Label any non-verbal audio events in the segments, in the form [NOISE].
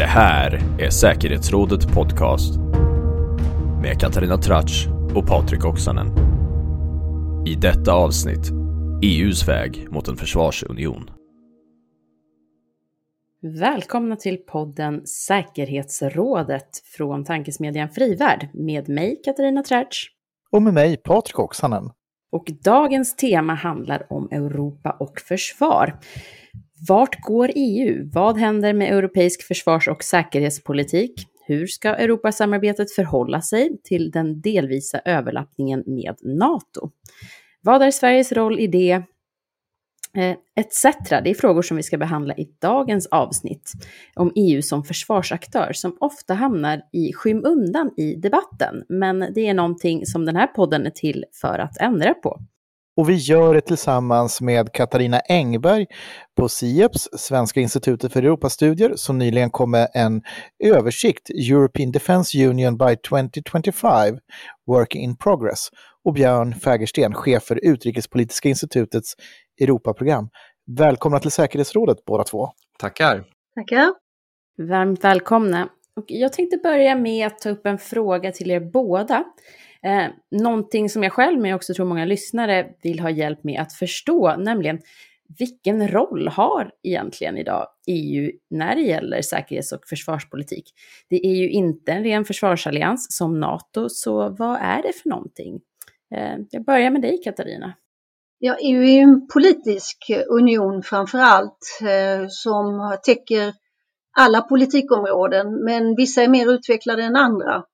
Det här är Säkerhetsrådet Podcast med Katarina Tratsch och Patrik Oksanen. I detta avsnitt EUs väg mot en försvarsunion. Välkomna till podden Säkerhetsrådet från tankesmedjan Frivärd med mig Katarina Tratsch. Och med mig Patrik Oksanen. Och dagens tema handlar om Europa och försvar. Vart går EU? Vad händer med europeisk försvars och säkerhetspolitik? Hur ska Europasamarbetet förhålla sig till den delvisa överlappningen med NATO? Vad är Sveriges roll i det? Eh, Etc. Det är frågor som vi ska behandla i dagens avsnitt om EU som försvarsaktör som ofta hamnar i skymundan i debatten. Men det är någonting som den här podden är till för att ändra på. Och vi gör det tillsammans med Katarina Engberg på SIEPS, Svenska institutet för Europastudier, som nyligen kom med en översikt, European Defence Union by 2025, Work in Progress, och Björn Fägersten, chef för Utrikespolitiska institutets Europaprogram. Välkomna till säkerhetsrådet båda två. Tackar. Tackar. Varmt välkomna. Och jag tänkte börja med att ta upp en fråga till er båda. Eh, någonting som jag själv, men jag också tror många lyssnare vill ha hjälp med att förstå, nämligen vilken roll har egentligen idag EU när det gäller säkerhets och försvarspolitik? Det är ju inte en ren försvarsallians som NATO, så vad är det för någonting? Eh, jag börjar med dig Katarina. Ja, EU är en politisk union framför allt eh, som täcker alla politikområden, men vissa är mer utvecklade än andra.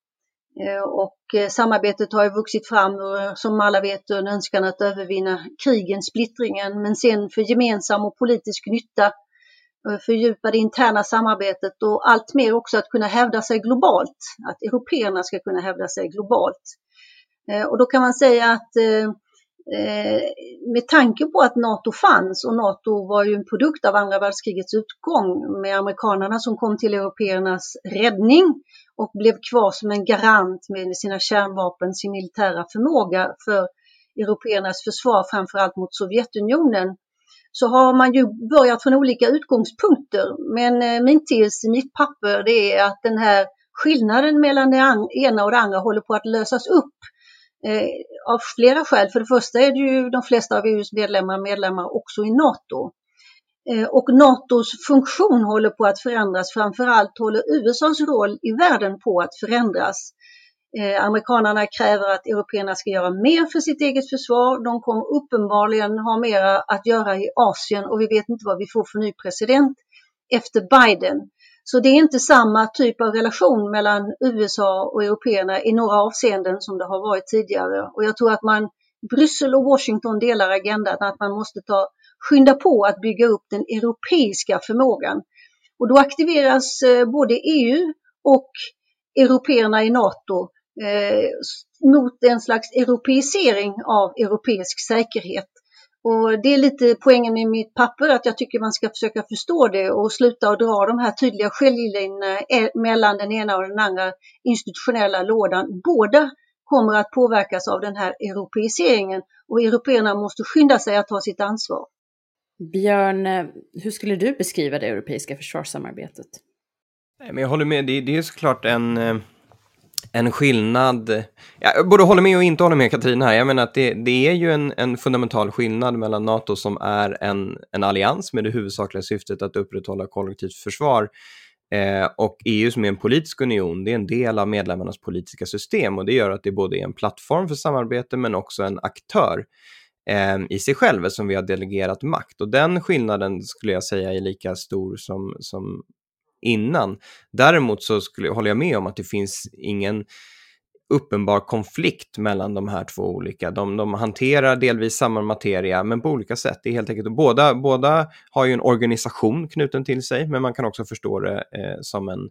Eh, och eh, samarbetet har ju vuxit fram, eh, som alla vet, ur en önskan att övervinna krigen, splittringen, men sen för gemensam och politisk nytta, fördjupa det interna samarbetet och allt mer också att kunna hävda sig globalt, att européerna ska kunna hävda sig globalt. Och då kan man säga att Eh, med tanke på att NATO fanns och NATO var ju en produkt av andra världskrigets utgång med amerikanerna som kom till européernas räddning och blev kvar som en garant med sina kärnvapen, sin militära förmåga för européernas försvar, framförallt mot Sovjetunionen, så har man ju börjat från olika utgångspunkter. Men eh, min tes i mitt papper det är att den här skillnaden mellan det ena och det andra håller på att lösas upp Eh, av flera skäl. För det första är det ju de flesta av EUs medlemmar medlemmar också i NATO. Eh, och NATOs funktion håller på att förändras. Framförallt håller USAs roll i världen på att förändras. Eh, amerikanerna kräver att européerna ska göra mer för sitt eget försvar. De kommer uppenbarligen ha mera att göra i Asien och vi vet inte vad vi får för ny president efter Biden. Så det är inte samma typ av relation mellan USA och européerna i några avseenden som det har varit tidigare. Och jag tror att man, Bryssel och Washington delar agendan att man måste ta skynda på att bygga upp den europeiska förmågan. Och då aktiveras eh, både EU och européerna i NATO eh, mot en slags europeisering av europeisk säkerhet. Och det är lite poängen med mitt papper, att jag tycker man ska försöka förstå det och sluta att dra de här tydliga skiljelinjerna eh, mellan den ena och den andra institutionella lådan. Båda kommer att påverkas av den här europeiseringen och européerna måste skynda sig att ta sitt ansvar. Björn, eh, hur skulle du beskriva det europeiska försvarssamarbetet? Nej, men jag håller med, det, det är såklart en, eh, en skillnad. Jag både håller med och inte håller med Katarina här. Jag menar att det, det är ju en, en, fundamental skillnad mellan NATO som är en, en allians med det huvudsakliga syftet att upprätthålla kollektivt försvar eh, och EU som är en politisk union, det är en del av medlemmarnas politiska system och det gör att det både är en plattform för samarbete men också en aktör eh, i sig själv som vi har delegerat makt. Och den skillnaden skulle jag säga är lika stor som, som innan. Däremot så skulle, håller jag med om att det finns ingen uppenbar konflikt mellan de här två olika. De, de hanterar delvis samma materia, men på olika sätt. Det är helt enkelt, båda, båda har ju en organisation knuten till sig, men man kan också förstå det eh, som, en,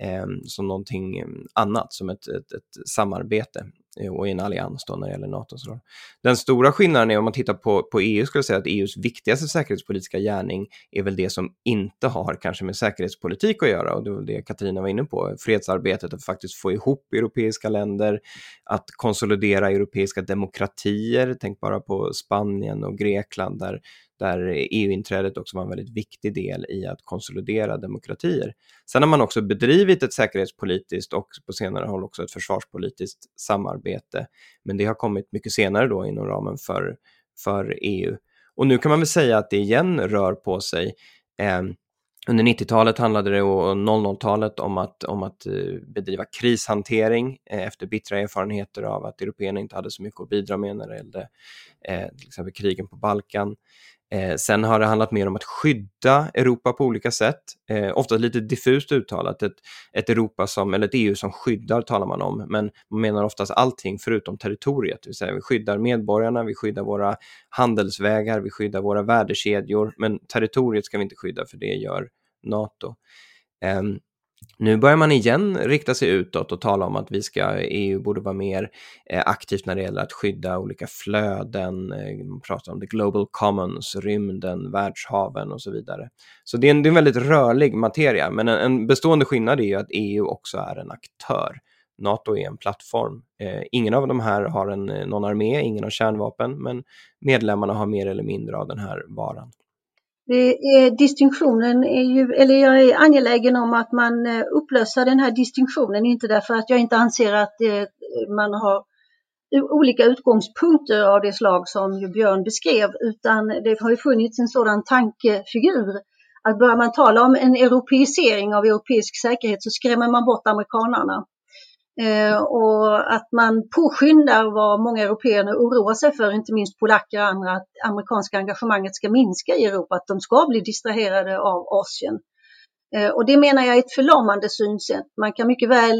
eh, som någonting annat, som ett, ett, ett samarbete. Och i en allians då när det gäller NATOs roll. Den stora skillnaden är om man tittar på, på EU skulle jag säga att EUs viktigaste säkerhetspolitiska gärning är väl det som inte har kanske med säkerhetspolitik att göra och det var det Katarina var inne på, fredsarbetet, att faktiskt få ihop europeiska länder, att konsolidera europeiska demokratier, tänk bara på Spanien och Grekland där där EU-inträdet också var en väldigt viktig del i att konsolidera demokratier. Sen har man också bedrivit ett säkerhetspolitiskt och på senare håll också ett försvarspolitiskt samarbete, men det har kommit mycket senare då inom ramen för, för EU. Och nu kan man väl säga att det igen rör på sig. Eh, under 90-talet handlade det och 00-talet om att, om att eh, bedriva krishantering eh, efter bittra erfarenheter av att européerna inte hade så mycket att bidra med när det gällde eh, till exempel krigen på Balkan. Eh, sen har det handlat mer om att skydda Europa på olika sätt, eh, ofta lite diffust uttalat. Ett, ett Europa som, eller ett EU som skyddar talar man om, men man menar oftast allting förutom territoriet, det vill säga vi skyddar medborgarna, vi skyddar våra handelsvägar, vi skyddar våra värdekedjor, men territoriet ska vi inte skydda för det gör NATO. Eh, nu börjar man igen rikta sig utåt och tala om att vi ska, EU borde vara mer eh, aktivt när det gäller att skydda olika flöden, eh, man pratar om the global commons, rymden, världshaven och så vidare. Så det är en, det är en väldigt rörlig materia, men en, en, bestående skillnad är ju att EU också är en aktör. NATO är en plattform. Eh, ingen av de här har en, eh, någon armé, ingen har kärnvapen, men medlemmarna har mer eller mindre av den här varan. Är, distinktionen är ju, eller jag är angelägen om att man eh, upplöser den här distinktionen, inte därför att jag inte anser att eh, man har olika utgångspunkter av det slag som Björn beskrev, utan det har ju funnits en sådan tankefigur att börjar man tala om en europeisering av europeisk säkerhet så skrämmer man bort amerikanarna. Eh, och att man påskyndar vad många européer oroar sig för, inte minst polacker och andra, att amerikanska engagemanget ska minska i Europa, att de ska bli distraherade av Asien. Eh, och det menar jag är ett förlamande synsätt. Man kan mycket väl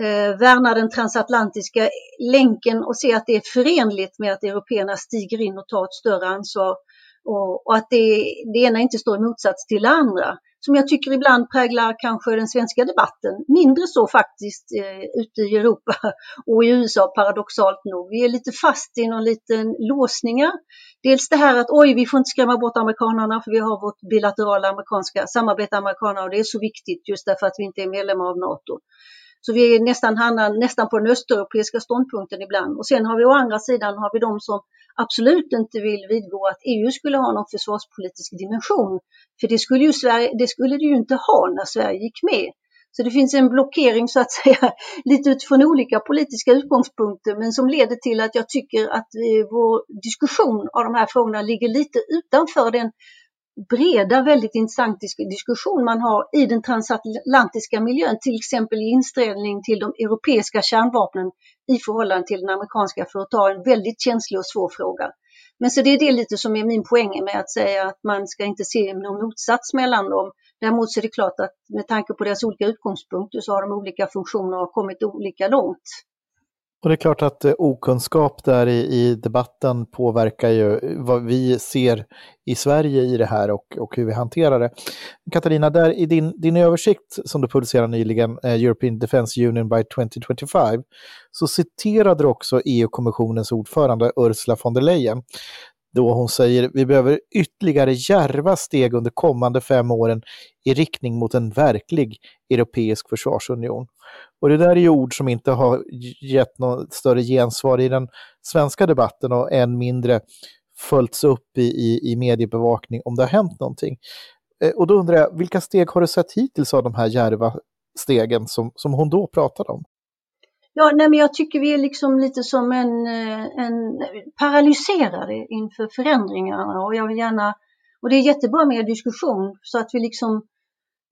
eh, värna den transatlantiska länken och se att det är förenligt med att européerna stiger in och tar ett större ansvar och, och att det, det ena inte står i motsats till det andra som jag tycker ibland präglar kanske den svenska debatten. Mindre så faktiskt eh, ute i Europa [LAUGHS] och i USA paradoxalt nog. Vi är lite fast i någon liten låsningar. Dels det här att oj, vi får inte skrämma bort amerikanerna för vi har vårt bilaterala amerikanska samarbete med amerikanerna och det är så viktigt just därför att vi inte är medlemmar av NATO. Så vi är nästan, hamnar nästan på den östeuropeiska ståndpunkten ibland. Och sen har vi å andra sidan har vi de som absolut inte vill vidgå att EU skulle ha någon försvarspolitisk dimension. För det skulle, ju Sverige, det skulle det ju inte ha när Sverige gick med. Så det finns en blockering så att säga [LAUGHS] lite utifrån olika politiska utgångspunkter men som leder till att jag tycker att eh, vår diskussion av de här frågorna ligger lite utanför den breda, väldigt intressant diskussion man har i den transatlantiska miljön, till exempel i inställning till de europeiska kärnvapnen i förhållande till den amerikanska för att ta en väldigt känslig och svår fråga. Men så det är det lite som är min poäng med att säga att man ska inte se någon motsats mellan dem. Däremot så är det klart att med tanke på deras olika utgångspunkter så har de olika funktioner och kommit olika långt. Och det är klart att eh, okunskap där i, i, debatten påverkar ju vad vi ser i Sverige i det här och, och hur vi hanterar det. Katarina, där i din, din översikt som du publicerade nyligen, eh, European Defence Union by 2025, så citerade du också EU-kommissionens ordförande Ursula von der Leyen då hon säger vi behöver ytterligare järva steg under kommande fem åren i riktning mot en verklig europeisk försvarsunion. Och det där är ju ord som inte har gett något större gensvar i den svenska debatten och än mindre följts upp i, i, i mediebevakning om det har hänt någonting. Eh, och då undrar jag, vilka steg har du sett hittills av de här järva stegen som, som hon då pratade om? Ja, nej, men jag tycker vi är liksom lite som en, eh, en paralyserade inför förändringarna och jag vill gärna, och det är jättebra med diskussion så att vi liksom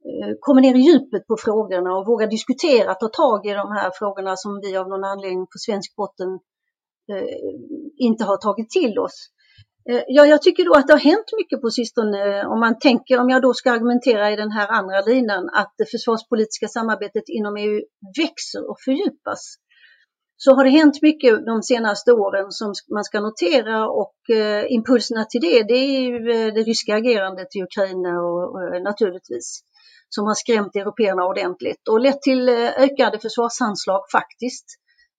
eh, kommer ner i djupet på frågorna och vågar diskutera, ta tag i de här frågorna som vi av någon anledning på svensk botten eh, inte har tagit till oss. Eh, ja, jag tycker då att det har hänt mycket på sistone eh, om man tänker, om jag då ska argumentera i den här andra linan, att det försvarspolitiska samarbetet inom EU växer och fördjupas. Så har det hänt mycket de senaste åren som man ska notera och eh, impulserna till det, det är ju eh, det ryska agerandet i Ukraina och, och naturligtvis som har skrämt européerna ordentligt och lett till ökade försvarsanslag faktiskt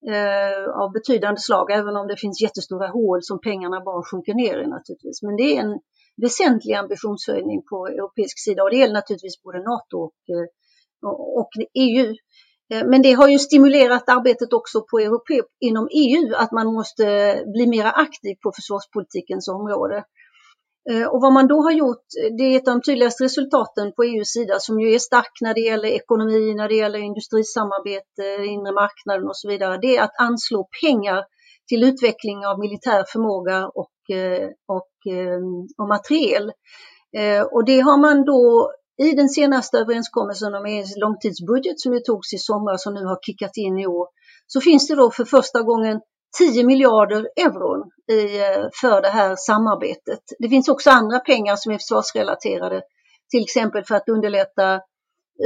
eh, av betydande slag, även om det finns jättestora hål som pengarna bara sjunker ner i naturligtvis. Men det är en väsentlig ambitionshöjning på europeisk sida och det gäller naturligtvis både NATO och, eh, och EU. Eh, men det har ju stimulerat arbetet också på Europe, inom EU att man måste bli mer aktiv på försvarspolitikens område. Eh, och vad man då har gjort, det är ett av de tydligaste resultaten på EUs sida som ju är stark när det gäller ekonomi, när det gäller industrisamarbete, inre marknaden och så vidare, det är att anslå pengar till utveckling av militär förmåga och, eh, och, eh, och materiel. Och det har man då i den senaste överenskommelsen om EUs långtidsbudget som ju togs i somras och nu har kickat in i år, så finns det då för första gången 10 miljarder euro i, eh, för det här samarbetet. Det finns också andra pengar som är försvarsrelaterade, till exempel för att underlätta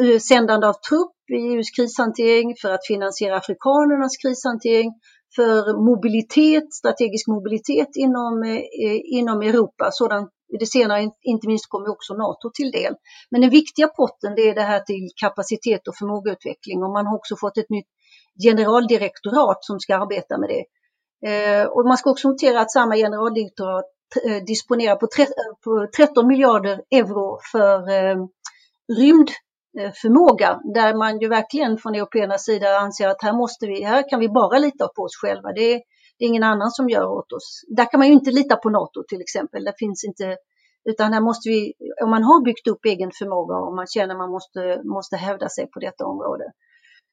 eh, sändande av trupp i EUs krishantering, för att finansiera afrikanernas krishantering, för mobilitet, strategisk mobilitet inom, eh, inom Europa. Sådan, det senare inte minst kommer också NATO till del. Men den viktiga potten det är det här till kapacitet och förmågeutveckling och man har också fått ett nytt generaldirektorat som ska arbeta med det. Eh, och man ska också notera att samma generaldirektör eh, disponerar på, 13 eh, miljarder euro för rymdförmåga där man ju verkligen från européernas sida anser att här måste vi, här kan vi bara lita på oss själva. Det är, det är ingen annan som gör åt oss. Där kan man ju inte lita på NATO till exempel. Det finns inte, utan här måste vi, om man har byggt upp egen förmåga och man känner att man måste, måste hävda sig på detta område,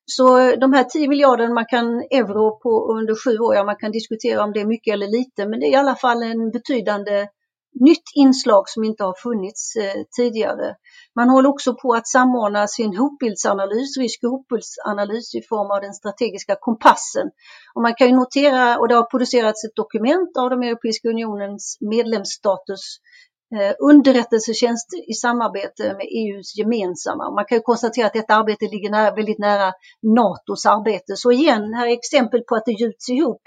så de här 10 miljarder man kan euro på under sju år, ja man kan diskutera om det är mycket eller lite, men det är i alla fall en betydande nytt inslag som inte har funnits eh, tidigare. Man håller också på att samordna sin hotbildsanalys, risk och hotbildsanalys i form av den strategiska kompassen. Och man kan ju notera, och det har producerats ett dokument av de Europeiska unionens medlemsstatus Eh, underrättelsetjänst i samarbete med EUs gemensamma. Man kan ju konstatera att detta arbete ligger nära, väldigt nära NATOs arbete. Så igen, här är exempel på att det gjuts ihop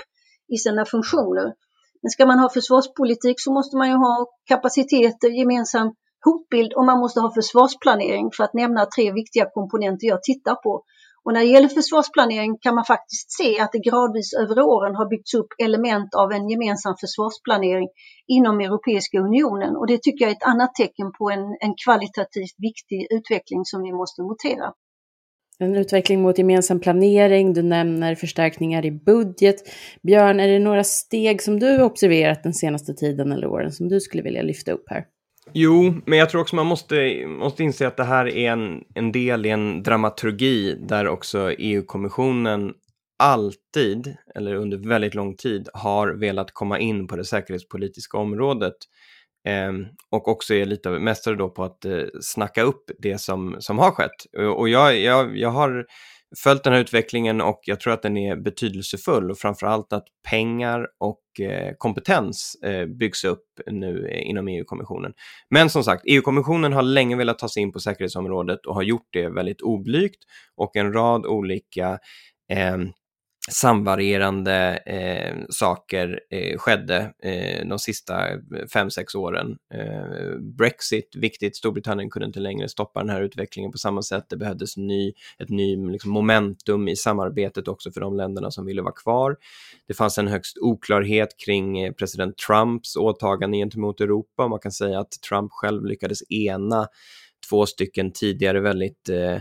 i sina funktioner. Men ska man ha försvarspolitik så måste man ju ha kapaciteter, gemensam hotbild och man måste ha försvarsplanering för att nämna tre viktiga komponenter jag tittar på. Och när det gäller försvarsplanering kan man faktiskt se att det gradvis över åren har byggts upp element av en gemensam försvarsplanering inom Europeiska unionen. Och det tycker jag är ett annat tecken på en, en kvalitativt viktig utveckling som vi måste notera. En utveckling mot gemensam planering, du nämner förstärkningar i budget. Björn, är det några steg som du observerat den senaste tiden eller åren som du skulle vilja lyfta upp här? Jo, men jag tror också man måste, måste inse att det här är en, en del i en dramaturgi där också EU-kommissionen alltid, eller under väldigt lång tid, har velat komma in på det säkerhetspolitiska området. Eh, och också är lite mästare då på att eh, snacka upp det som, som har skett. Och jag, jag, jag har följt den här utvecklingen och jag tror att den är betydelsefull och framförallt att pengar och eh, kompetens eh, byggs upp nu eh, inom EU-kommissionen. Men som sagt, EU-kommissionen har länge velat ta sig in på säkerhetsområdet och har gjort det väldigt oblygt och en rad olika eh, samvarierande eh, saker eh, skedde eh, de sista fem sex åren. Eh, Brexit, viktigt, Storbritannien kunde inte längre stoppa den här utvecklingen på samma sätt. Det behövdes ny, ett nytt liksom, momentum i samarbetet också för de länderna som ville vara kvar. Det fanns en högst oklarhet kring eh, president Trumps åtagande gentemot Europa. Man kan säga att Trump själv lyckades ena två stycken tidigare väldigt eh,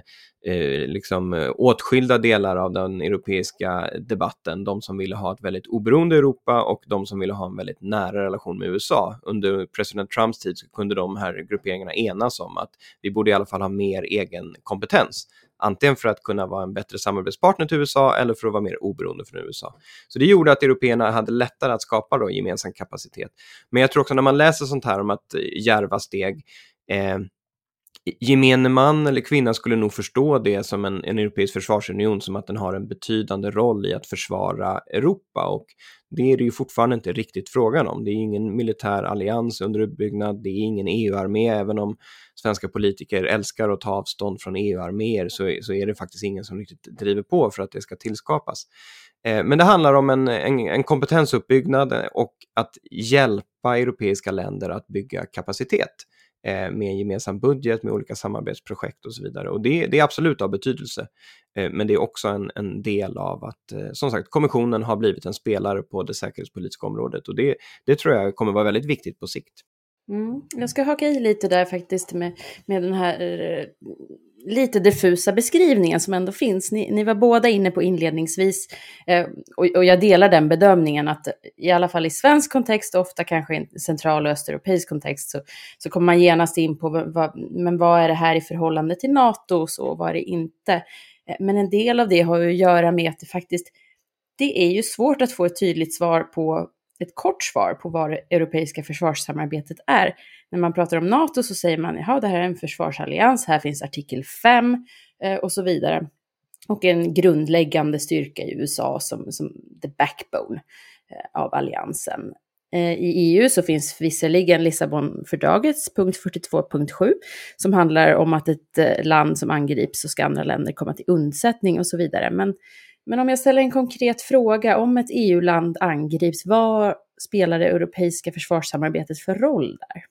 eh liksom, eh, åtskilda delar av den europeiska debatten. De som ville ha ett väldigt oberoende Europa och de som ville ha en väldigt nära relation med USA. Under president Trumps tid så kunde de här grupperingarna enas om att vi borde i alla fall ha mer egen kompetens. Antingen för att kunna vara en bättre samarbetspartner till USA eller för att vara mer oberoende från USA. Så det gjorde att européerna hade lättare att skapa då gemensam kapacitet. Men jag tror också när man läser sånt här om att eh, järva steg eh, gemene man eller kvinna skulle nog förstå det som en, en europeisk försvarsunion som att den har en betydande roll i att försvara Europa och det är det ju fortfarande inte riktigt frågan om. Det är ingen militär allians under uppbyggnad, det är ingen EU-armé, även om svenska politiker älskar att ta avstånd från EU-arméer så, så är det faktiskt ingen som riktigt driver på för att det ska tillskapas. Eh, men det handlar om en, en, en kompetensuppbyggnad och att hjälpa europeiska länder att bygga kapacitet. Eh, med en gemensam budget, med olika samarbetsprojekt och så vidare. Och det, det är absolut av betydelse. Eh, men det är också en, en, del av att, eh, som sagt, kommissionen har blivit en spelare på det säkerhetspolitiska området och det, det tror jag kommer vara väldigt viktigt på sikt. Mm. Jag ska haka i lite där faktiskt med, med den här eh, lite diffusa beskrivningen som ändå finns. Ni, ni var båda inne på inledningsvis, eh, och, och, jag delar den bedömningen att i alla fall i svensk kontext, och ofta kanske i central och östeuropeisk kontext, så, så kommer man genast in på vad, men vad är det här i förhållande till NATO och så, vad är det inte? Eh, men en del av det har ju att göra med att det faktiskt, det är ju svårt att få ett tydligt svar på ett kort svar på vad det europeiska försvarssamarbetet är. När man pratar om NATO så säger man, ja det här är en försvarsallians, här finns artikel 5 eh, och så vidare. Och en grundläggande styrka i USA som, som the backbone eh, av alliansen. Eh, I EU så finns visserligen Lissabonfördragets punkt 42.7 som handlar om att ett eh, land som angrips så ska andra länder komma till undsättning och så vidare. Men men om jag ställer en konkret fråga, om ett EU-land angrips, vad spelar det europeiska försvarssamarbetet för roll där?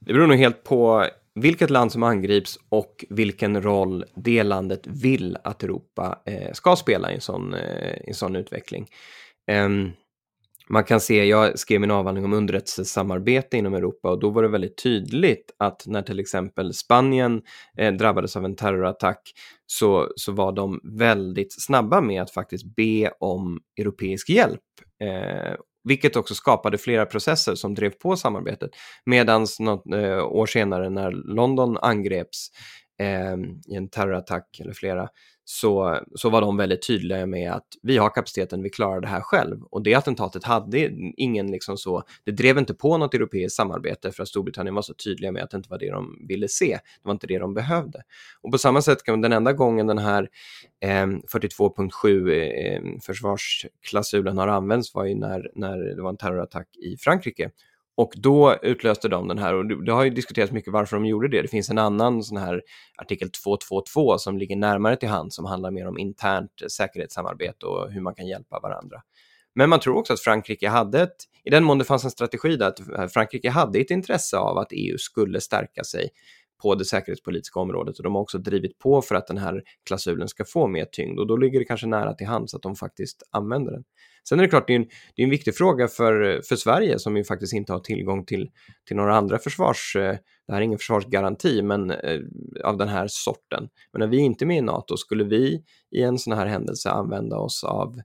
Det beror nog helt på vilket land som angrips och vilken roll det landet vill att Europa eh, ska spela i en sån, eh, en sån utveckling. Ehm, man kan se, jag skrev min avhandling om underrättelsesamarbete inom Europa och då var det väldigt tydligt att när till exempel Spanien eh, drabbades av en terrorattack så, så var de väldigt snabba med att faktiskt be om europeisk hjälp. Eh, vilket också skapade flera processer som drev på samarbetet. Medan något eh, år senare när London angreps eh, i en terrorattack eller flera så, så var de väldigt tydliga med att vi har kapaciteten, vi klarar det här själv. Och det attentatet hade ingen liksom så, det drev inte på något europeiskt samarbete för att Storbritannien var så tydliga med att det inte var det de ville se, det var inte det de behövde. Och på samma sätt kan den enda gången den här eh, 42.7 eh, försvarsklausulen har använts var ju när, när det var en terrorattack i Frankrike och då utlöste de den här och det har ju diskuterats mycket varför de gjorde det. Det finns en annan sån här artikel 222 som ligger närmare till hand som handlar mer om internt säkerhetssamarbete och hur man kan hjälpa varandra. Men man tror också att Frankrike hade ett, i den mån det fanns en strategi där, att Frankrike hade ett intresse av att EU skulle stärka sig på det säkerhetspolitiska området och de har också drivit på för att den här klausulen ska få mer tyngd och då ligger det kanske nära till hands att de faktiskt använder den. Sen är det klart, det är en, det är en viktig fråga för, för Sverige som ju faktiskt inte har tillgång till, till några andra försvars, eh, det här är ingen försvarsgaranti, men eh, av den här sorten. Men när vi inte är med i NATO, skulle vi i en sån här händelse använda oss av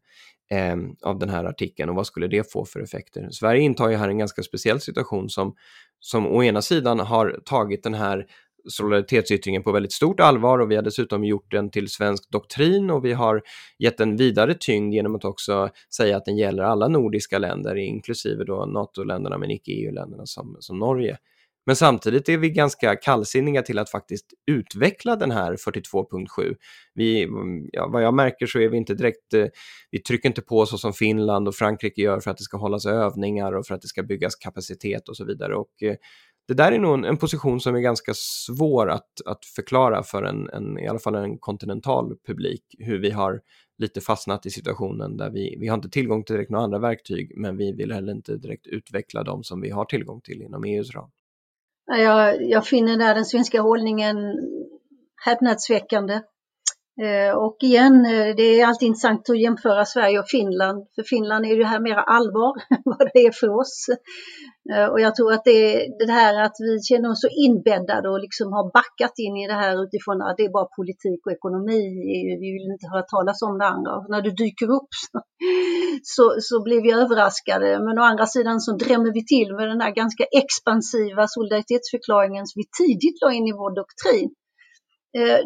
eh, av den här artikeln och vad skulle det få för effekter? Sverige intar ju här en ganska speciell situation som, som å ena sidan har tagit den här solidaritetsyttringen på väldigt stort allvar och vi har dessutom gjort den till svensk doktrin och vi har gett den vidare tyngd genom att också säga att den gäller alla nordiska länder, inklusive då NATO-länderna men icke EU-länderna som, som Norge. Men samtidigt är vi ganska kallsinniga till att faktiskt utveckla den här 42.7. Vi, ja, vad jag märker så är vi inte direkt, eh, vi trycker inte på så som Finland och Frankrike gör för att det ska hållas övningar och för att det ska byggas kapacitet och så vidare. Och eh, det där är nog en, en, position som är ganska svår att, att förklara för en, en, i alla fall en kontinental publik, hur vi har lite fastnat i situationen där vi, vi har inte tillgång till direkt några andra verktyg, men vi vill heller inte direkt utveckla dem som vi har tillgång till inom EUs ram. Jag, jag finner där den svenska hållningen häpnadsväckande. Eh, och igen, eh, det är alltid intressant att jämföra Sverige och Finland. För Finland är det här mera allvar [LAUGHS] än vad det är för oss. Eh, och jag tror att det, det här att vi känner oss så inbäddade och liksom har backat in i det här utifrån att det är bara politik och ekonomi. Vi vill inte höra talas om det andra. Och när det dyker upp [LAUGHS] så, så blir vi överraskade. Men å andra sidan så drämmer vi till med den här ganska expansiva solidaritetsförklaringen som vi tidigt la in i vår doktrin. Eh,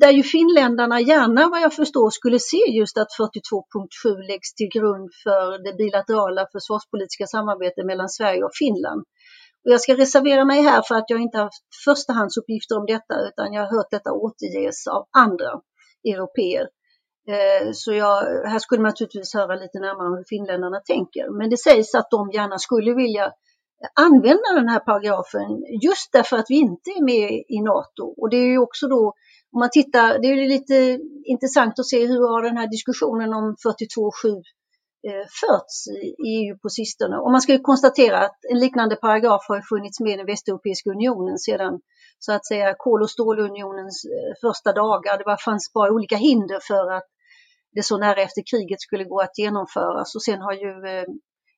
där ju finländarna gärna vad jag förstår skulle se just att 42.7 läggs till grund för det bilaterala försvarspolitiska samarbetet mellan Sverige och Finland. Och jag ska reservera mig här för att jag inte haft förstahandsuppgifter om detta utan jag har hört detta återges av andra europeer. Eh, så jag, här skulle man naturligtvis höra lite närmare om hur finländarna tänker. Men det sägs att de gärna skulle vilja använda den här paragrafen just därför att vi inte är med i NATO. Och det är ju också då, om man tittar, det är lite intressant att se hur har den här diskussionen om 42.7 eh, förts i EU på sistone. Och man ska ju konstatera att en liknande paragraf har funnits med i den Västeuropeiska unionen sedan så att säga kol och stålunionens eh, första dagar. Det fanns bara olika hinder för att det så nära efter kriget skulle gå att genomföras och sen har ju eh,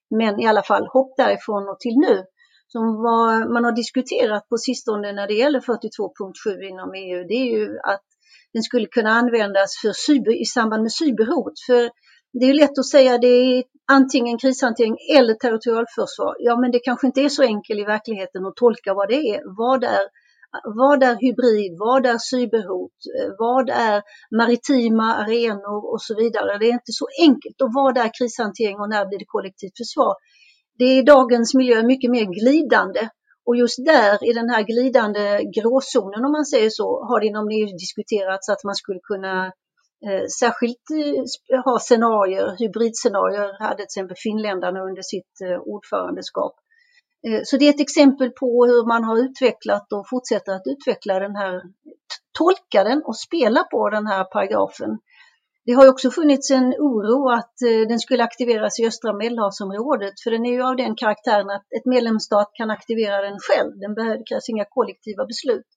men i alla fall hopp därifrån och till nu. Som vad man har diskuterat på sistone när det gäller 42.7 inom EU, det är ju att den skulle kunna användas för cyber, i samband med cyberhot. För det är lätt att säga det är antingen krishantering eller territorialförsvar. Ja, men det kanske inte är så enkelt i verkligheten att tolka vad det är. Vad är, vad är hybrid? Vad är cyberhot? Eh, vad är maritima arenor och så vidare? Det är inte så enkelt. Och vad är krishantering och när blir det kollektivt försvar? Det är i dagens miljö mycket mer glidande och just där i den här glidande gråzonen om man säger så har det inom EU diskuterats att man skulle kunna eh, särskilt eh, ha scenarier, hybridscenarier hade till exempel finländarna under sitt eh, ordförandeskap. Eh, så det är ett exempel på hur man har utvecklat och fortsätter att utveckla den här, tolka den och spela på den här paragrafen. Det har också funnits en oro att eh, den skulle aktiveras i östra medelhavsområdet för den är ju av den karaktären att ett medlemsstat kan aktivera den själv. Den behöver, krävs inga kollektiva beslut.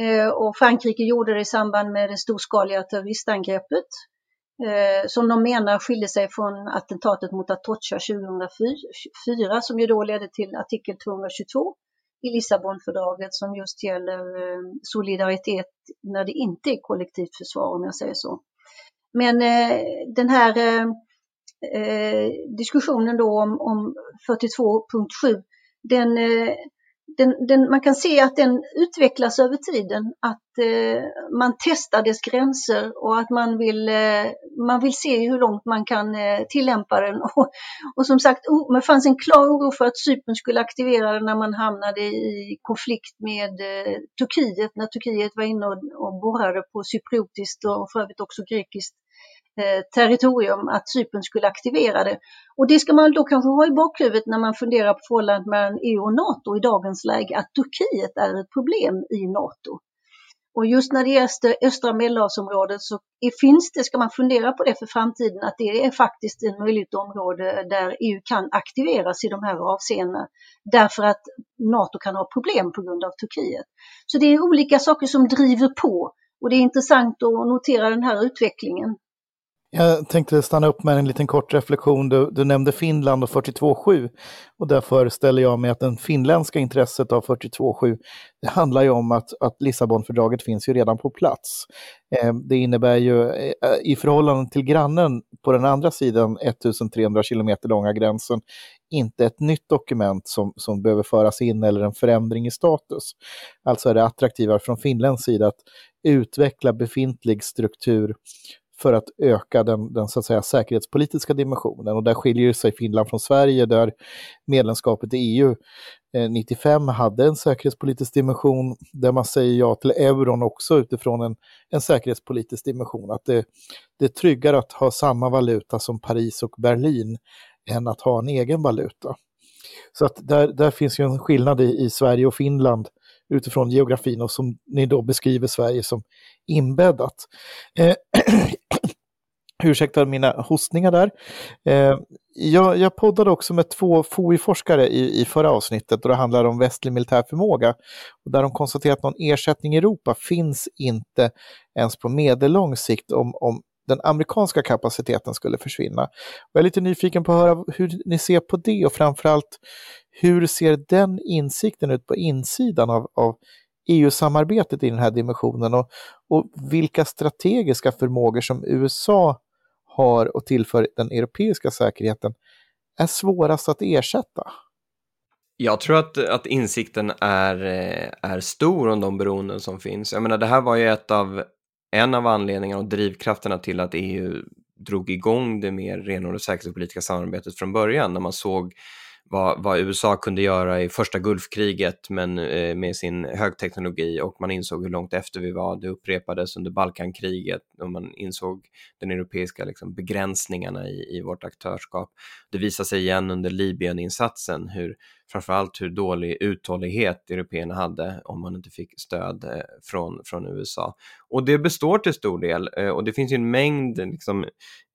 Eh, och Frankrike gjorde det i samband med det storskaliga terroristangreppet Eh, som de menar skilde sig från attentatet mot Atocha 2004 som ju då ledde till artikel 222 i Lissabonfördraget som just gäller eh, solidaritet när det inte är kollektivt försvar om jag säger så. Men eh, den här eh, eh, diskussionen då om, om 42.7, den, eh, den, den, man kan se att den utvecklas över tiden, att eh, man testar dess gränser och att man vill, eh, man vill se hur långt man kan eh, tillämpa den. [LAUGHS] Och, och som sagt, oh, det fanns en klar oro för att Cypern skulle aktivera den när man hamnade i konflikt med eh, Turkiet, när Turkiet var inne och, och borrade på cypriotiskt och för övrigt också grekiskt Eh, territorium att Cypern skulle aktivera det. Och det ska man då kanske ha i bakhuvudet när man funderar på förhållandet mellan EU och NATO i dagens läge, att Turkiet är ett problem i NATO. Och just när det gäller östra medelhavsområdet så finns det, ska man fundera på det för framtiden, att det är faktiskt ett möjligt område där EU kan aktiveras i de här avseendena. Därför att NATO kan ha problem på grund av Turkiet. Så det är olika saker som driver på och det är intressant att notera den här utvecklingen. Jag tänkte stanna upp med en liten kort reflektion. Du, du nämnde Finland och 42.7 och där föreställer jag mig att det finländska intresset av 42.7 det handlar ju om att, att Lissabonfördraget finns ju redan på plats. Eh, det innebär ju eh, i förhållande till grannen på den andra sidan 1300 kilometer långa gränsen inte ett nytt dokument som, som behöver föras in eller en förändring i status. Alltså är det attraktivare från Finlands sida att utveckla befintlig struktur för att öka den, den så att säga, säkerhetspolitiska dimensionen. Och där skiljer sig Finland från Sverige där medlemskapet i EU eh, 95 hade en säkerhetspolitisk dimension där man säger ja till euron också utifrån en, en säkerhetspolitisk dimension. Att det, det är tryggare att ha samma valuta som Paris och Berlin än att ha en egen valuta. Så att där, där finns ju en skillnad i, i Sverige och Finland utifrån geografin och som ni då beskriver Sverige som inbäddat. Eh, [CLEARS THROAT] ursäkta mina hostningar där. Eh, jag, jag poddade också med två FOI-forskare i, i förra avsnittet och det handlade om västlig militär förmåga. Och där de konstaterar att någon ersättning i Europa finns inte ens på medellång sikt om, om den amerikanska kapaciteten skulle försvinna. Och jag är lite nyfiken på att höra hur ni ser på det och framförallt hur ser den insikten ut på insidan av, av EU-samarbetet i den här dimensionen och, och vilka strategiska förmågor som USA har och tillför den europeiska säkerheten är svårast att ersätta? Jag tror att, att insikten är, eh, är stor om de beroenden som finns. Jag menar, det här var ju ett av, en av anledningarna och drivkrafterna till att EU drog igång det mer renodlade säkerhetspolitiska samarbetet från början, när man såg vad, vad, USA kunde göra i första Gulfkriget men, eh, med sin högteknologi och man insåg hur långt efter vi var. Det upprepades under Balkankriget och man insåg den europeiska liksom, begränsningarna i, i vårt aktörskap. Det visade sig igen under Libyeninsatsen hur framförallt hur dålig uthållighet européerna hade om man inte fick stöd eh, från, från USA. Och det består till stor del eh, och det finns ju en mängd liksom,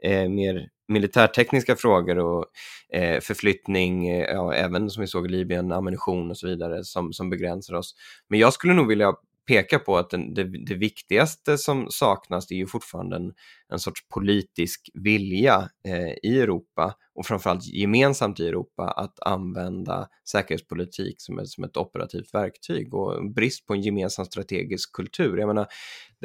eh, mer militärtekniska frågor och eh, förflyttning, eh, ja, även som vi såg i Libyen, ammunition och så vidare som, som begränsar oss. Men jag skulle nog vilja pekar på att den, det, det, viktigaste som saknas är ju fortfarande en, en sorts politisk vilja eh, i Europa och framförallt gemensamt i Europa att använda säkerhetspolitik som ett, som ett operativt verktyg och brist på en gemensam strategisk kultur. Jag menar,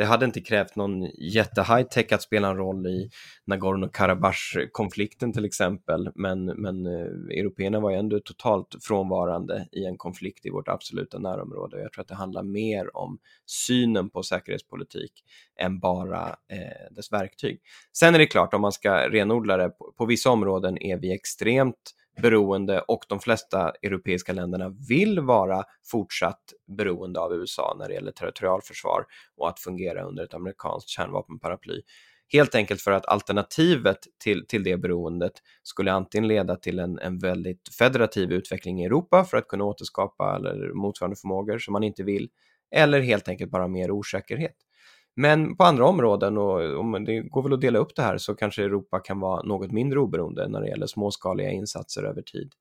det hade inte krävt någon jätte-high-tech att spela en roll i Nagorno-Karabach-konflikten till exempel, men, men eh, européerna var ju ändå totalt frånvarande i en konflikt i vårt absoluta närområde. Jag tror att det handlar mer om synen på säkerhetspolitik än bara eh, dess verktyg. Sen är det klart, om man ska renodla det, på, på vissa områden är vi extremt beroende och de flesta europeiska länderna vill vara fortsatt beroende av USA när det gäller territorialförsvar och att fungera under ett amerikanskt kärnvapenparaply. Helt enkelt för att alternativet till, till det beroendet skulle antingen leda till en, en väldigt federativ utveckling i Europa för att kunna återskapa eller motsvarande förmågor som man inte vill, eller helt enkelt bara mer osäkerhet. Men på andra områden, och om det går väl att dela upp det här, så kanske Europa kan vara något mindre oberoende när det gäller småskaliga insatser över tid.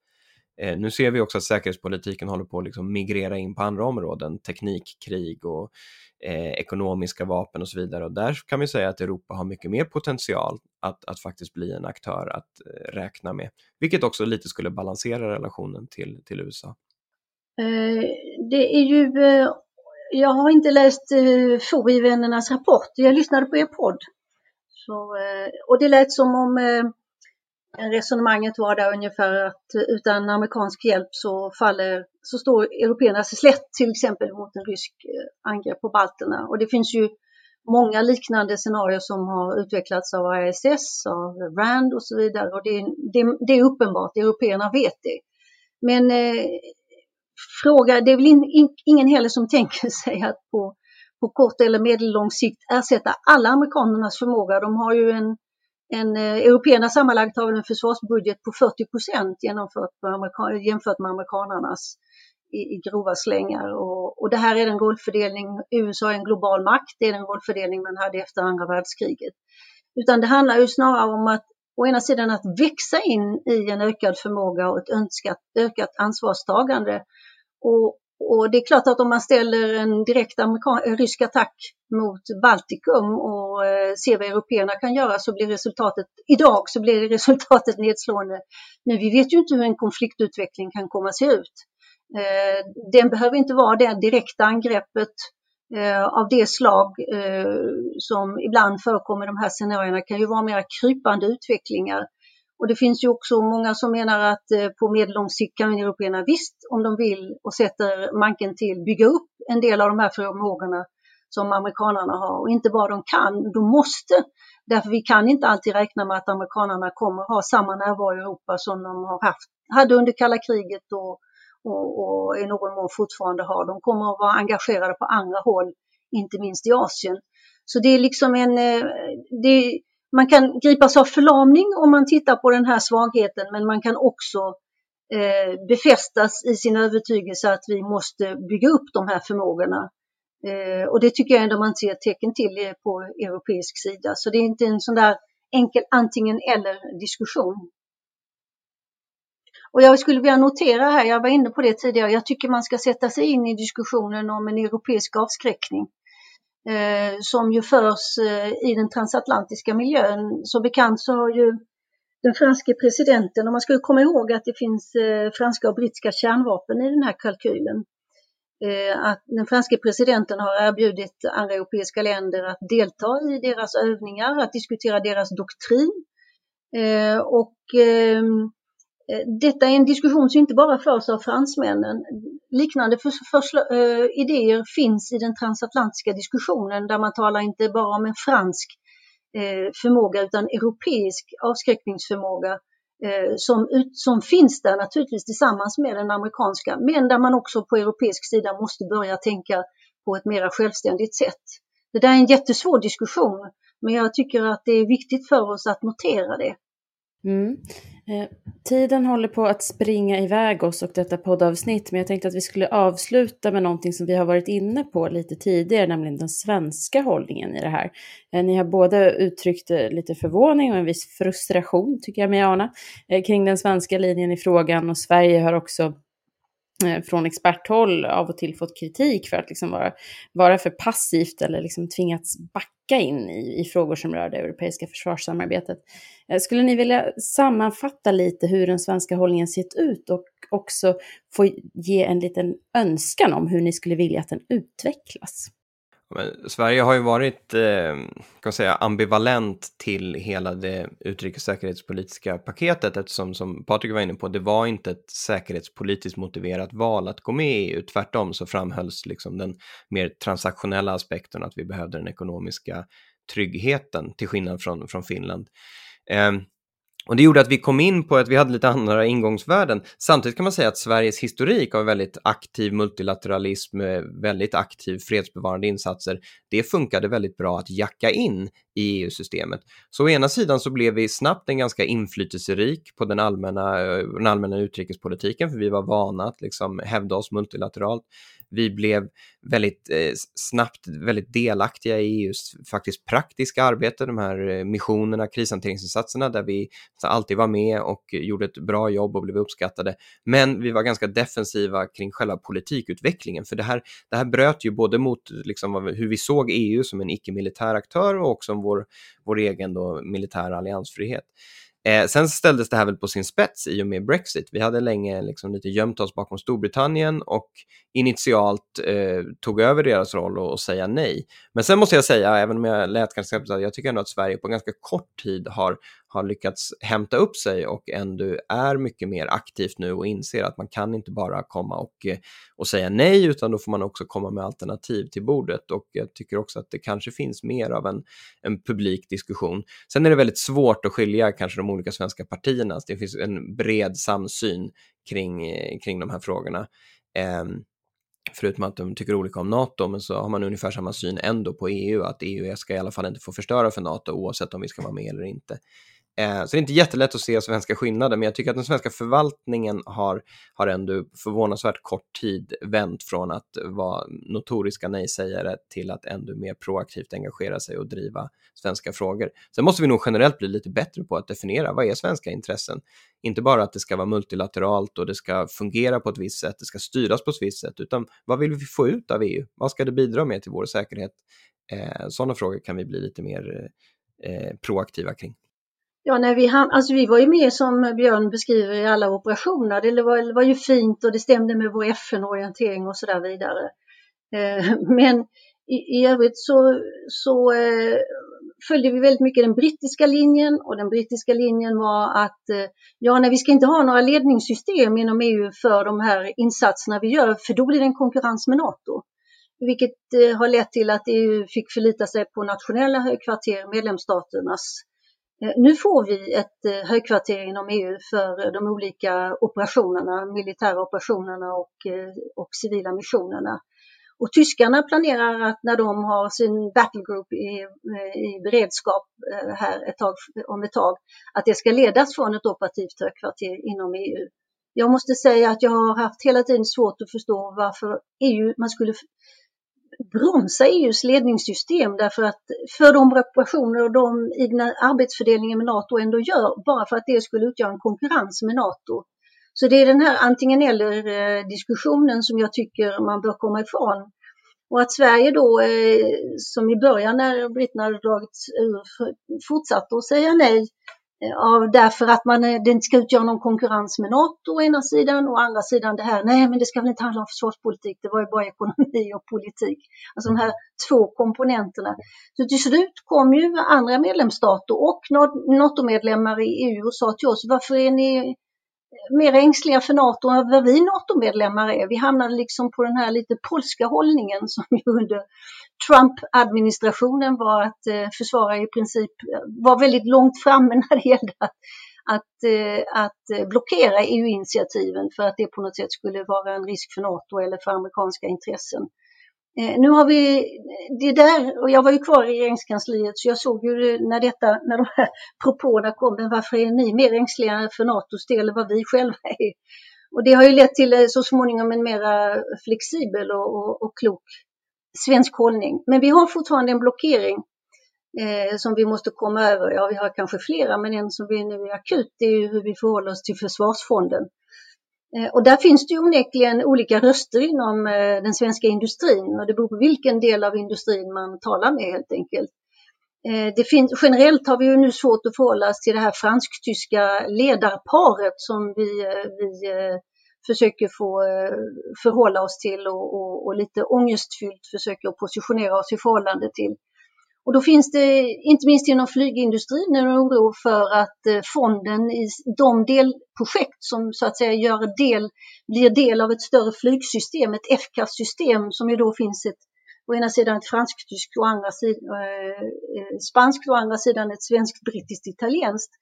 Eh, nu ser vi också att säkerhetspolitiken håller på att liksom migrera in på andra områden, teknikkrig och eh, ekonomiska vapen och så vidare. Och där kan vi säga att Europa har mycket mer potential att, att faktiskt bli en aktör att eh, räkna med, vilket också lite skulle balansera relationen till, till USA. Eh, det är ju eh, jag har inte läst eh, FOI-vännernas rapport. Jag lyssnade på er podd. Så, eh, och det lät som om eh, resonemanget var där ungefär att eh, utan amerikansk hjälp så faller, så står européerna sig slätt till exempel mot en rysk eh, angrepp på balterna. Och det finns ju många liknande scenarier som har utvecklats av ISS, av RAND och så vidare. Och det, det, det är uppenbart, européerna vet det. Men eh, fråga, det är väl in, in, ingen heller som tänker [LAUGHS] sig att på, på kort eller medellång sikt ersätta alla amerikanernas förmåga. De har ju en, en eh, européerna sammanlagt har en försvarsbudget på 40 procent jämfört, jämfört med amerikanernas i, i grova slängar. Och, och det här är en rollfördelning, USA är en global makt, det är den rollfördelning man hade efter andra världskriget. Utan det handlar ju snarare om att å ena sidan att växa in i en ökad förmåga och ett önskat ökat ansvarstagande och, och, det är klart att om man ställer en direkt rysk attack mot Baltikum och eh, ser vad européerna kan göra så blir resultatet, idag så blir [LAUGHS] resultatet nedslående. Men vi vet ju inte hur en konfliktutveckling kan komma att se ut. Eh, den behöver inte vara det direkta angreppet eh, av det slag eh, som ibland förekommer i de här scenarierna kan ju vara mer krypande utvecklingar och det finns ju också många som menar att eh, på medellång sikt kan européerna visst, om de vill och sätter manken till, bygga upp en del av de här förmågorna som amerikanarna har. Och inte bara de kan, de måste. Därför vi kan inte alltid räkna med att amerikanarna kommer ha samma närvaro i Europa som de har haft, hade under kalla kriget och, och, och i någon mån fortfarande har. De kommer att vara engagerade på andra håll, inte minst i Asien. Så det är liksom en, eh, det, man kan gripas av förlamning om man tittar på den här svagheten men man kan också eh, befästas i sin övertygelse att vi måste bygga upp de här förmågorna. Eh, och det tycker jag ändå man ser tecken till på europeisk sida. Så det är inte en sån där enkel antingen eller diskussion. Och jag skulle vilja notera här, jag var inne på det tidigare, jag tycker man ska sätta sig in i diskussionen om en europeisk avskräckning. Eh, som ju förs eh, i den transatlantiska miljön. Som bekant så har ju den franske presidenten, och man ska ju komma ihåg att det finns eh, franska och brittiska kärnvapen i den här kalkylen, att den franske presidenten har erbjudit andra europeiska länder att delta i deras övningar, att diskutera deras doktrin. Och ehm, Eh, detta är en diskussion som inte bara förs av fransmännen. Liknande för, för, uh, eh, idéer finns i den transatlantiska diskussionen där man talar inte bara om en fransk uh, förmåga utan europeisk avskräckningsförmåga uh, som, ut, som finns där naturligtvis tillsammans med den amerikanska men där man också på europeisk sida måste börja tänka på ett mera självständigt sätt. Det där är en jättesvår diskussion men jag tycker att det är viktigt för oss att notera det. Mm. Eh, tiden håller på att springa iväg oss och detta poddavsnitt, men jag tänkte att vi skulle avsluta med någonting som vi har varit inne på lite tidigare, nämligen den svenska hållningen i det här. Eh, ni har båda uttryckt eh, lite förvåning och en viss frustration, tycker jag mig ana, kring den svenska linjen i frågan och Sverige har också Eh, från experthåll av och till fått kritik för att liksom vara, vara för passivt eller liksom tvingats backa in i, i frågor som rör det europeiska försvarssamarbetet. Eh, skulle ni vilja sammanfatta lite hur den svenska hållningen sett ut och också få ge en liten önskan om hur ni skulle vilja att den utvecklas? Men Sverige har ju varit eh, kan säga, ambivalent till hela det utrikes säkerhetspolitiska paketet eftersom, som Patrik var inne på, det var inte ett säkerhetspolitiskt motiverat val att gå med i EU. Tvärtom så framhölls liksom den mer transaktionella aspekten att vi behövde den ekonomiska tryggheten till skillnad från, från Finland. Eh, och det gjorde att vi kom in på att vi hade lite andra ingångsvärden. Samtidigt kan man säga att Sveriges historik av väldigt aktiv multilateralism, eh, väldigt aktiv fredsbevarande insatser, det funkade väldigt bra att jacka in i EU-systemet. Så å ena sidan så blev vi snabbt en ganska inflytelserik på den allmänna, eh, den allmänna utrikespolitiken, för vi var vana att liksom hävda oss multilateralt. Vi blev väldigt eh, snabbt väldigt delaktiga i EUs faktiskt praktiska arbete, de här eh, missionerna, krishanteringsinsatserna där vi alltid var med och gjorde ett bra jobb och blev uppskattade. Men vi var ganska defensiva kring själva politikutvecklingen, för det här, det här bröt ju både mot liksom, hur vi såg EU som en icke-militär aktör och också vår, vår egen då, militära alliansfrihet. Eh, sen ställdes det här väl på sin spets i och med Brexit. Vi hade länge liksom lite gömt oss bakom Storbritannien och initialt eh, tog över deras roll och, och säga nej. Men sen måste jag säga, även om jag lät ganska jag tycker ändå att Sverige på ganska kort tid har har lyckats hämta upp sig och ändå är mycket mer aktivt nu och inser att man kan inte bara komma och, och säga nej utan då får man också komma med alternativ till bordet och jag tycker också att det kanske finns mer av en, en publik diskussion. Sen är det väldigt svårt att skilja kanske de olika svenska partierna, det finns en bred samsyn kring, kring de här frågorna. Um, förutom att de tycker olika om NATO, men så har man ungefär samma syn ändå på EU, att EU ska i alla fall inte få förstöra för NATO oavsett om vi ska vara med eller inte. Eh, så det är inte jättelätt att se svenska skillnader, men jag tycker att den svenska förvaltningen har, har ändå förvånansvärt kort tid vänt från att vara notoriska nej-sägare till att ändå mer proaktivt engagera sig och driva svenska frågor. Sen måste vi nog generellt bli lite bättre på att definiera vad är svenska intressen? Inte bara att det ska vara multilateralt och det ska fungera på ett visst sätt, det ska styras på ett visst sätt, utan vad vill vi få ut av EU? Vad ska det bidra med till vår säkerhet? Eh, sådana frågor kan vi bli lite mer eh, proaktiva kring. Ja, när vi, alltså vi var ju med som Björn beskriver i alla operationer. Det var, det var ju fint och det stämde med vår FN-orientering och så där vidare. Eh, [LAUGHS] men i, i övrigt så, så eh, följde vi väldigt mycket den brittiska linjen och den brittiska linjen var att eh, ja, nej, vi ska inte ha några ledningssystem inom EU för de här insatserna vi gör, för då blir det en konkurrens med NATO. Vilket eh, har lett till att EU fick förlita sig på nationella högkvarter, medlemsstaternas Eh, Eh, nu får vi ett eh, högkvarter inom EU för eh, de olika operationerna, militära operationerna och, och civila missionerna. Och tyskarna planerar att när de har sin battlegroup i, i beredskap här ett tag, om ett tag, att det ska ledas från ett operativt högkvarter inom EU. Jag måste säga att jag har haft hela tiden svårt att förstå varför EU, man skulle bromsa EUs ledningssystem därför att för de reparationer och de i den arbetsfördelningen med NATO ändå gör, bara för att det skulle utgöra en konkurrens med NATO. Så det är den här antingen eller eh, diskussionen som jag tycker man bör komma ifrån. Och att Sverige då, eh, som i början när britterna hade dragits ur, fortsatte att säga nej av, därför att man, eh, det inte ska utgöra någon konkurrens med NATO å ena sidan och å andra sidan det här, nej men det ska väl inte handla om försvarspolitik, det var ju bara ekonomi och politik. Alltså de här två komponenterna. Så till slut kom ju andra medlemsstater och NATO-medlemmar i EU och sa till oss, varför är ni mer ängsliga för NATO än vad vi NATO-medlemmar är? Vi hamnade liksom på den här lite polska hållningen som ju under Trump-administrationen var att eh, försvara i princip, eh, var väldigt långt framme [LAUGHS] när det gällde att, att, eh, att blockera EU-initiativen för att det på något sätt skulle vara en risk för NATO eller för amerikanska intressen. Eh, nu har vi det där, och jag var ju kvar i regeringskansliet så jag såg ju när, detta, när de här [LAUGHS] propåerna kom, men varför är ni mer ängsliga för NATOs del än vad vi själva är? Och det har ju lett till eh, så småningom en mera flexibel och, och, och klok svensk hållning. Men vi har fortfarande en blockering eh, som vi måste komma över. Ja, vi har kanske flera, men en som vi nu är akut det är ju hur vi förhåller oss till försvarsfonden. Eh, och där finns det ju onekligen olika röster inom eh, den svenska industrin och det beror på vilken del av industrin man talar med helt enkelt. Eh, det finns, generellt har vi ju nu svårt att förhålla oss till det här fransk-tyska ledarparet som vi, vi försöker få förhålla oss till och, och, och lite ångestfyllt försöker positionera oss i förhållande till. Och då finns det, inte minst inom flygindustrin, en oro för att eh, fonden i de delprojekt som så att säga gör del, blir del av ett större flygsystem, ett FCAS-system som ju då finns ett å ena sidan ett fransk-tyskt och andra sidan, eh, eh, spanskt och å andra sidan ett svenskt-brittiskt italienskt.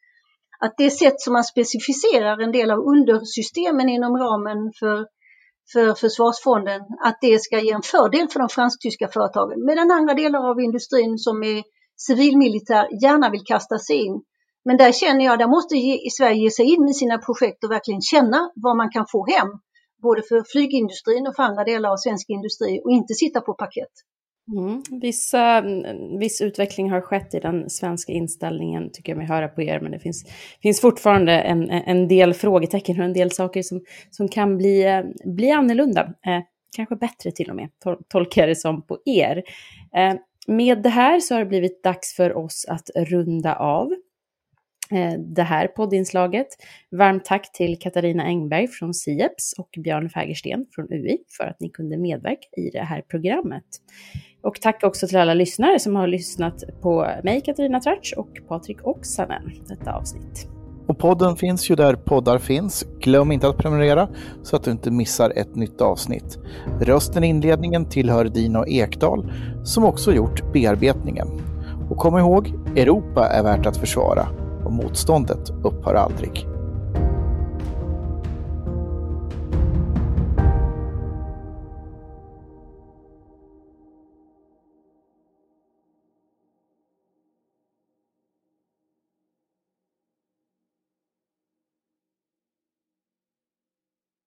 Att det sätt som man specificerar en del av undersystemen inom ramen för, för försvarsfonden, att det ska ge en fördel för de fransk-tyska företagen. Medan andra delar av industrin som är civilmilitär gärna vill kasta sig in. Men där känner jag, där måste ge, Sverige ge sig in i sina projekt och verkligen känna vad man kan få hem både för flygindustrin och för andra delar av svensk industri och inte sitta på paket. Mm. Vissa, mm, mm, viss utveckling har skett i den svenska inställningen, tycker jag mig höra på er, men det finns, finns fortfarande en, en del frågetecken och en del saker som, som kan bli, eh, bli annorlunda. Eh, kanske bättre till och med, tol tolkar jag det som på er. Eh, med det här så har det blivit dags för oss att runda av. Eh, det här poddinslaget. Varmt tack till Katarina Engberg från Sieps och Björn Fägersten från UI för att ni kunde medverka i det här programmet. Och tack också till alla lyssnare som har lyssnat på mig, Katarina Tratsch och Patrik Oksanen, detta avsnitt. Och podden finns ju där poddar finns. Glöm inte att prenumerera så att du inte missar ett nytt avsnitt. Rösten i inledningen tillhör Dino Ekdal som också gjort bearbetningen. Och kom ihåg, Europa är värt att försvara och motståndet upphör aldrig.